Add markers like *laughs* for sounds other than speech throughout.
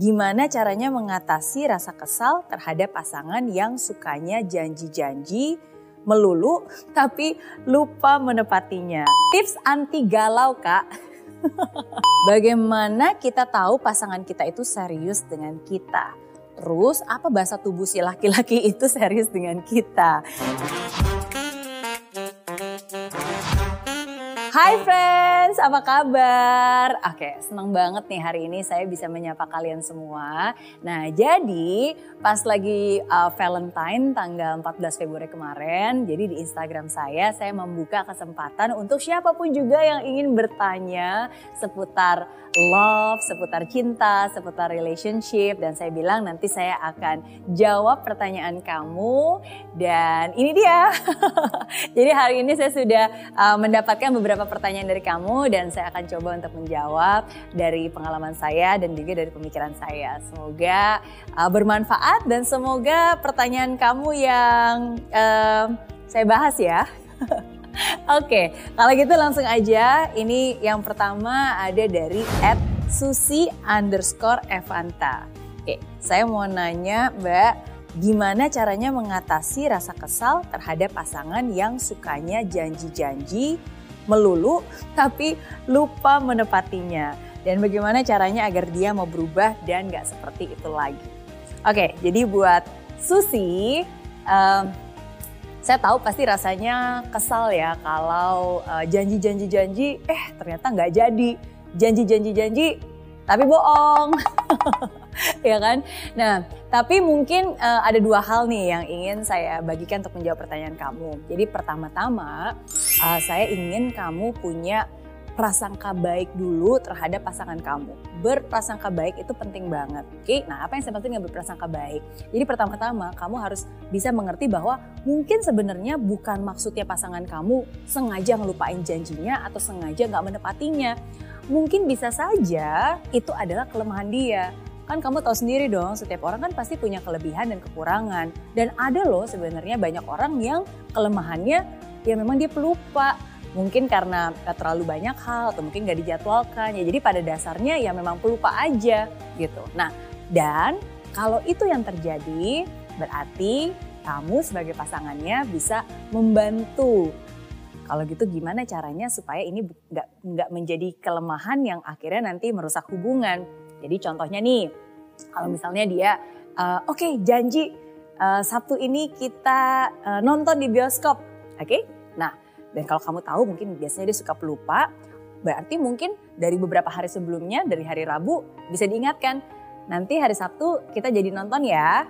Gimana caranya mengatasi rasa kesal terhadap pasangan yang sukanya janji-janji melulu *laughs* tapi lupa menepatinya? Tips anti galau, Kak. *laughs* Bagaimana kita tahu pasangan kita itu serius dengan kita? Terus apa bahasa tubuh si laki-laki itu serius dengan kita? Hai friends, apa kabar? Oke, senang banget nih hari ini saya bisa menyapa kalian semua. Nah, jadi pas lagi uh, Valentine tanggal 14 Februari kemarin, jadi di Instagram saya saya membuka kesempatan untuk siapa pun juga yang ingin bertanya seputar love, seputar cinta, seputar relationship dan saya bilang nanti saya akan jawab pertanyaan kamu dan ini dia. *laughs* jadi hari ini saya sudah uh, mendapatkan beberapa beberapa pertanyaan dari kamu dan saya akan coba untuk menjawab dari pengalaman saya dan juga dari pemikiran saya. Semoga uh, bermanfaat dan semoga pertanyaan kamu yang uh, saya bahas ya. *laughs* Oke, okay, kalau gitu langsung aja. Ini yang pertama ada dari at Susi underscore Evanta. Oke, okay, saya mau nanya Mbak, gimana caranya mengatasi rasa kesal terhadap pasangan yang sukanya janji-janji melulu tapi lupa menepatinya. Dan bagaimana caranya agar dia mau berubah dan gak seperti itu lagi. Oke, jadi buat Susi, um, saya tahu pasti rasanya kesal ya kalau uh, janji-janji-janji, eh ternyata nggak jadi. Janji-janji-janji, tapi bohong. *laughs* *laughs* ya kan? Nah, tapi mungkin uh, ada dua hal nih yang ingin saya bagikan untuk menjawab pertanyaan kamu. Jadi pertama-tama uh, saya ingin kamu punya prasangka baik dulu terhadap pasangan kamu. Berprasangka baik itu penting banget. Oke, nah apa yang saya maksud dengan berprasangka baik? Jadi pertama-tama kamu harus bisa mengerti bahwa mungkin sebenarnya bukan maksudnya pasangan kamu sengaja ngelupain janjinya atau sengaja nggak menepatinya. Mungkin bisa saja itu adalah kelemahan dia. Kan kamu tahu sendiri dong, setiap orang kan pasti punya kelebihan dan kekurangan. Dan ada loh sebenarnya banyak orang yang kelemahannya ya memang dia pelupa. Mungkin karena terlalu banyak hal atau mungkin gak dijadwalkan. Ya jadi pada dasarnya ya memang pelupa aja gitu. Nah dan kalau itu yang terjadi berarti kamu sebagai pasangannya bisa membantu kalau gitu gimana caranya supaya ini nggak nggak menjadi kelemahan yang akhirnya nanti merusak hubungan? Jadi contohnya nih, kalau misalnya dia, uh, oke okay, janji uh, Sabtu ini kita uh, nonton di bioskop, oke? Okay? Nah, dan kalau kamu tahu mungkin biasanya dia suka pelupa, berarti mungkin dari beberapa hari sebelumnya, dari hari Rabu bisa diingatkan, nanti hari Sabtu kita jadi nonton ya.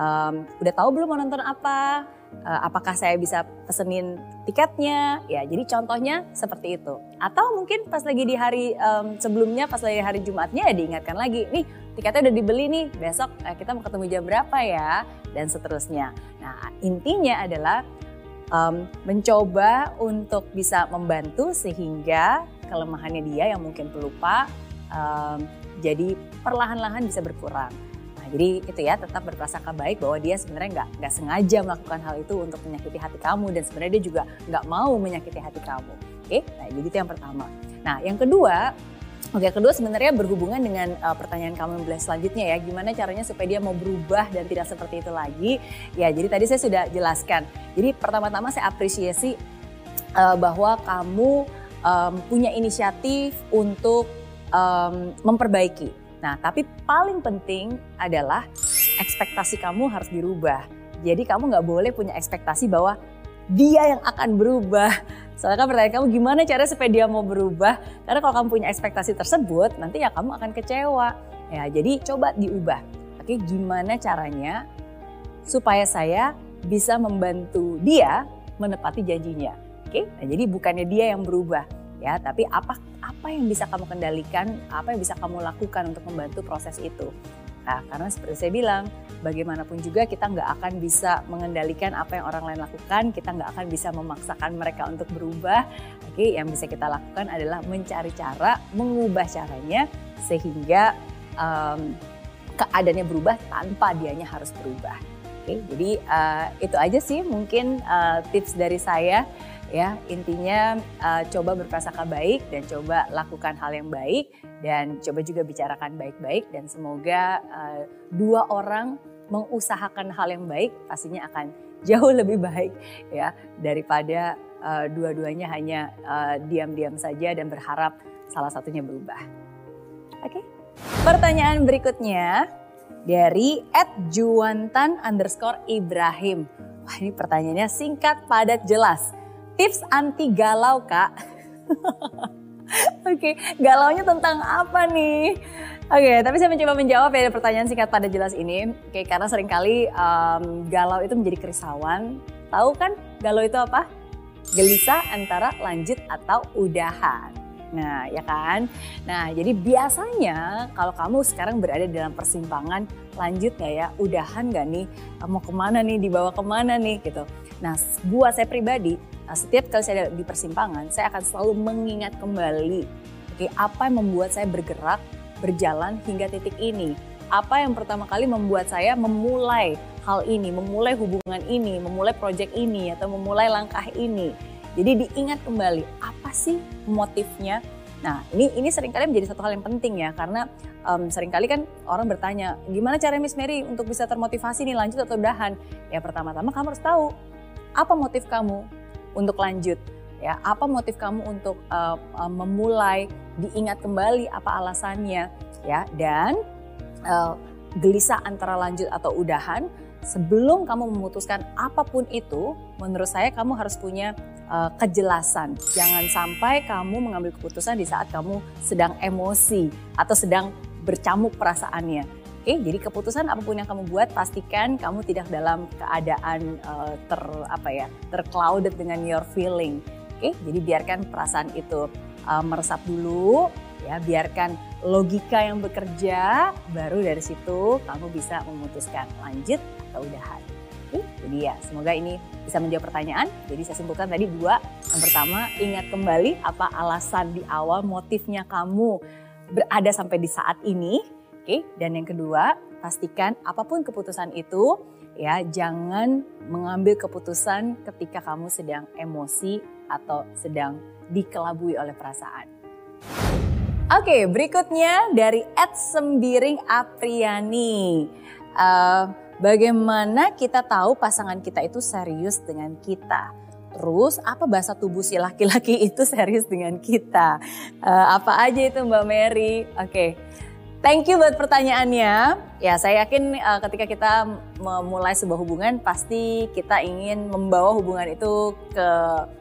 Um, udah tahu belum mau nonton apa? uh, apakah saya bisa pesenin tiketnya? Ya jadi contohnya seperti itu. Atau mungkin pas lagi di hari um, sebelumnya pas lagi hari Jumatnya ya diingatkan lagi nih tiketnya udah dibeli nih besok eh, kita mau ketemu jam berapa ya? Dan seterusnya. Nah intinya adalah um, mencoba untuk bisa membantu sehingga kelemahannya dia yang mungkin pelupa um, jadi perlahan-lahan bisa berkurang jadi itu ya tetap berprasangka baik bahwa dia sebenarnya nggak nggak sengaja melakukan hal itu untuk menyakiti hati kamu dan sebenarnya dia juga nggak mau menyakiti hati kamu. Oke, nah jadi itu yang pertama. Nah yang kedua Oke, kedua sebenarnya berhubungan dengan uh, pertanyaan kamu yang selanjutnya ya, gimana caranya supaya dia mau berubah dan tidak seperti itu lagi? Ya, jadi tadi saya sudah jelaskan. Jadi pertama-tama saya apresiasi uh, bahwa kamu um, punya inisiatif untuk um, memperbaiki Nah, tapi paling penting adalah ekspektasi kamu harus dirubah. Jadi kamu nggak boleh punya ekspektasi bahwa dia yang akan berubah. Soalnya kan pertanyaan kamu gimana cara supaya dia mau berubah? Karena kalau kamu punya ekspektasi tersebut, nanti ya kamu akan kecewa. Ya, jadi coba diubah. Oke, gimana caranya supaya saya bisa membantu dia menepati janjinya? Oke, nah, jadi bukannya dia yang berubah, ya tapi apa apa yang bisa kamu kendalikan apa yang bisa kamu lakukan untuk membantu proses itu? Nah karena seperti saya bilang bagaimanapun juga kita nggak akan bisa mengendalikan apa yang orang lain lakukan kita nggak akan bisa memaksakan mereka untuk berubah. Oke yang bisa kita lakukan adalah mencari cara mengubah caranya sehingga um, keadaannya berubah tanpa dianya harus berubah. Oke jadi uh, itu aja sih mungkin uh, tips dari saya ya intinya uh, coba berprasangka baik dan coba lakukan hal yang baik dan coba juga bicarakan baik-baik dan semoga uh, dua orang mengusahakan hal yang baik pastinya akan *laughs* jauh lebih baik ya daripada uh, dua-duanya hanya uh, diam-diam saja dan berharap salah satunya berubah. Oke. Okay? Pertanyaan berikutnya dari @juantan underscore Ibrahim. Wah ini pertanyaannya singkat, padat, jelas. Tips anti galau kak. Oke, okay, galaunya tentang apa nih? Oke, okay, tapi saya mencoba menjawab ya pertanyaan singkat pada jelas ini. Oke, okay, karena sering kali um, galau itu menjadi kerisauan. Tahu kan galau itu apa? Gelisah antara lanjut atau udahan. Nah, ya kan? Nah, jadi biasanya kalau kamu sekarang berada dalam persimpangan, lanjut nggak ya? Udahan nggak nih? Mau ke mana nih? Dibawa ke mana nih? Gitu. Nah, buat saya pribadi, Nah, setiap kali saya di persimpangan, saya akan selalu mengingat kembali, oke, apa yang membuat saya bergerak, berjalan hingga titik ini. Apa yang pertama kali membuat saya memulai hal ini, memulai hubungan ini, memulai proyek ini, atau memulai langkah ini. Jadi diingat kembali, apa sih motifnya? Nah, ini ini sering kali menjadi satu hal yang penting ya, karena um, sering kali kan orang bertanya, gimana cara Miss Mary untuk bisa termotivasi nih lanjut atau udahan? Ya pertama-tama kamu harus tahu apa motif kamu, untuk lanjut ya. Apa motif kamu untuk uh, uh, memulai diingat kembali apa alasannya ya? Dan uh, gelisah antara lanjut atau udahan sebelum kamu memutuskan apa pun itu menurut saya kamu harus punya uh, kejelasan. Jangan sampai kamu mengambil keputusan di saat kamu sedang emosi atau sedang bercamuk perasaannya Oke, jadi keputusan apa pun yang kamu buat pastikan kamu tidak dalam keadaan uh, ter apa ya, terclouded dengan your feeling. Oke, jadi biarkan perasaan itu uh, meresap dulu, ya, biarkan logika yang bekerja, baru dari situ kamu bisa memutuskan lanjut atau udahan. Oke, jadi ya semoga ini bisa menjawab pertanyaan. Jadi saya simpulkan tadi dua. Yang pertama, ingat kembali apa alasan di awal motifnya kamu berada sampai di saat ini Oke, dan yang kedua, pastikan apa pun keputusan itu ya jangan mengambil keputusan ketika kamu sedang emosi atau sedang dikelabui oleh perasaan. Oke, berikutnya dari Ed Sembiring Apriani. Uh, bagaimana kita tahu pasangan kita itu serius dengan kita? Terus apa bahasa tubuh si laki-laki itu serius dengan kita? Uh, apa aja itu Mbak Mary? Oke, okay. Thank you buat pertanyaannya. Ya, saya yakin uh, ketika kita memulai sebuah hubungan pasti kita ingin membawa hubungan itu ke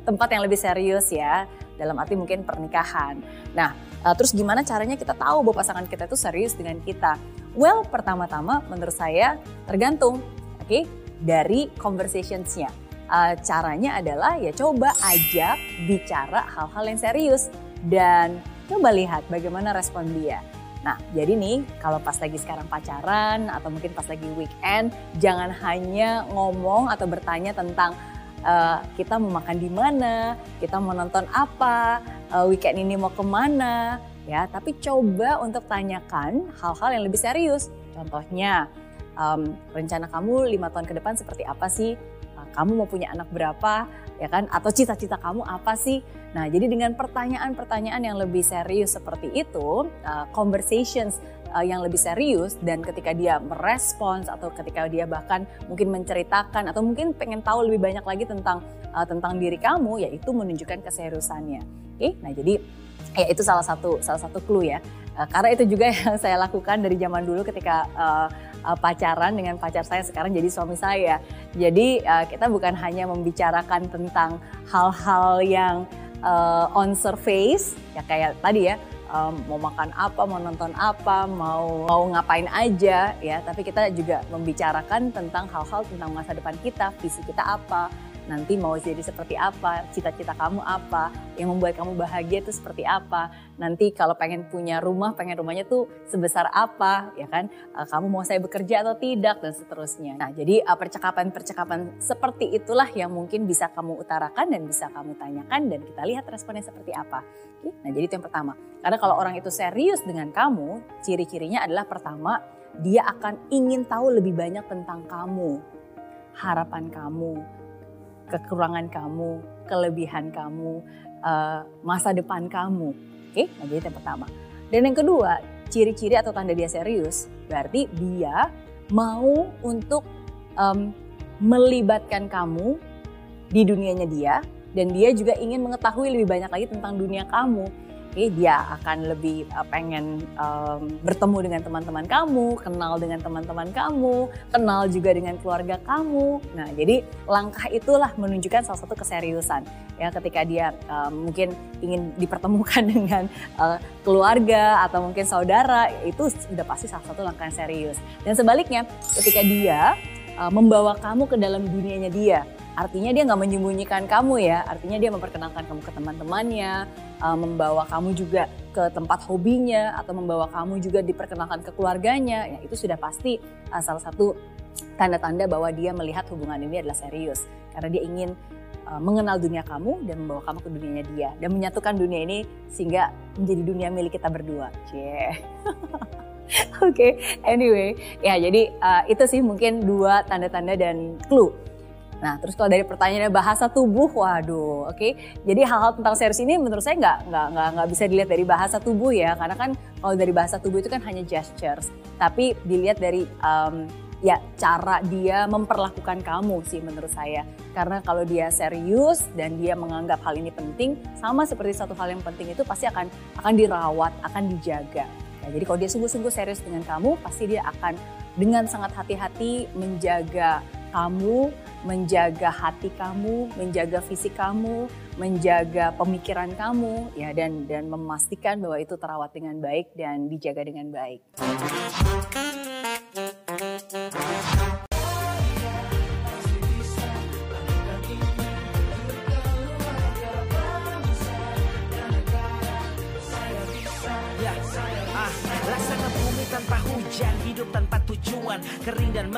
tempat yang lebih serius ya. Dalam arti mungkin pernikahan. Nah, uh, terus gimana caranya kita tahu bahwa pasangan kita itu serius dengan kita? Well, pertama-tama menurut saya tergantung, oke, okay, dari conversationsnya. Uh, caranya adalah ya coba ajak bicara hal-hal yang serius dan coba lihat bagaimana respon dia. Nah, jadi nih kalau pas lagi sekarang pacaran atau mungkin pas lagi weekend, jangan hanya ngomong atau bertanya tentang uh, kita mau makan di mana, kita mau nonton apa, uh, weekend ini mau ke mana, ya. Tapi coba untuk tanyakan hal-hal yang lebih serius. Contohnya, um, rencana kamu lima tahun ke depan seperti apa sih? Uh, kamu mau punya anak berapa? ya kan? Atau cita-cita kamu apa sih? Nah, jadi dengan pertanyaan-pertanyaan yang lebih serius seperti itu, uh, conversations uh, yang lebih serius dan ketika dia merespons atau ketika dia bahkan mungkin menceritakan atau mungkin pengen tahu lebih banyak lagi tentang uh, tentang diri kamu, yaitu menunjukkan keseriusannya. Oke, okay? nah jadi ya itu salah satu salah satu clue ya. Uh, karena itu juga *laughs* yang saya lakukan dari zaman dulu ketika uh, uh, pacaran dengan pacar saya sekarang jadi suami saya. Jadi uh, kita bukan hanya membicarakan tentang hal-hal yang uh, on surface ya kayak tadi ya um, mau makan apa, mau nonton apa, mau mau ngapain aja ya, tapi kita juga membicarakan tentang hal-hal tentang masa depan kita, visi kita apa, nanti mau jadi seperti apa, cita-cita kamu apa, yang membuat kamu bahagia itu seperti apa, nanti kalau pengen punya rumah, pengen rumahnya tuh sebesar apa, ya kan, eh, kamu mau saya bekerja atau tidak, dan seterusnya. Nah, jadi eh, percakapan-percakapan seperti itulah yang mungkin bisa kamu utarakan dan bisa kamu tanyakan dan kita lihat responnya seperti apa. Nah, jadi itu yang pertama. Karena kalau orang itu serius dengan kamu, ciri-cirinya adalah pertama, dia akan ingin tahu lebih banyak tentang kamu, harapan kamu, kekurangan kamu, kelebihan kamu, uh, masa depan kamu. Oke, okay? nah jadi yang pertama. Dan yang kedua, ciri-ciri atau tanda dia serius berarti dia mau untuk um, melibatkan kamu di dunianya dia dan dia juga ingin mengetahui lebih banyak lagi tentang dunia kamu okay, dia akan lebih uh, pengen um, bertemu dengan teman-teman kamu, kenal dengan teman-teman kamu, kenal juga dengan keluarga kamu. Nah, jadi langkah itulah menunjukkan salah satu keseriusan ya ketika dia uh, mungkin ingin dipertemukan *laughs* dengan uh, keluarga atau mungkin saudara itu sudah pasti salah satu langkah yang serius. Dan sebaliknya ketika dia uh, membawa kamu ke dalam dunianya dia Artinya dia nggak menyembunyikan kamu ya, artinya dia memperkenalkan kamu ke teman-temannya, uh, membawa kamu juga ke tempat hobinya atau membawa kamu juga diperkenalkan ke keluarganya. Ya itu sudah pasti uh, salah satu tanda-tanda bahwa dia melihat hubungan ini adalah serius karena dia ingin uh, mengenal dunia kamu dan membawa kamu ke dunianya dia dan menyatukan dunia ini sehingga menjadi dunia milik kita berdua. Yeah. *laughs* Oke, okay. anyway, ya jadi uh, itu sih mungkin dua tanda-tanda dan clue Nah, terus kalau dari pertanyaannya bahasa tubuh, waduh, oke. Okay. Jadi hal-hal tentang serius ini menurut saya nggak nggak nggak nggak bisa dilihat dari bahasa tubuh ya, karena kan kalau dari bahasa tubuh itu kan hanya gestures, tapi dilihat dari um, ya cara dia memperlakukan kamu sih menurut saya. Karena kalau dia serius dan dia menganggap hal ini penting, sama seperti satu hal yang penting itu pasti akan akan dirawat, akan dijaga. Nah, jadi kalau dia sungguh-sungguh serius dengan kamu, pasti dia akan dengan sangat hati-hati menjaga kamu, menjaga hati kamu, menjaga fisik kamu, menjaga pemikiran kamu ya dan dan memastikan bahwa itu terawat dengan baik dan dijaga dengan baik.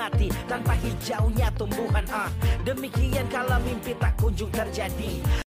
Mati tanpa hijaunya tumbuhan ah. Demikian kalau mimpi tak kunjung terjadi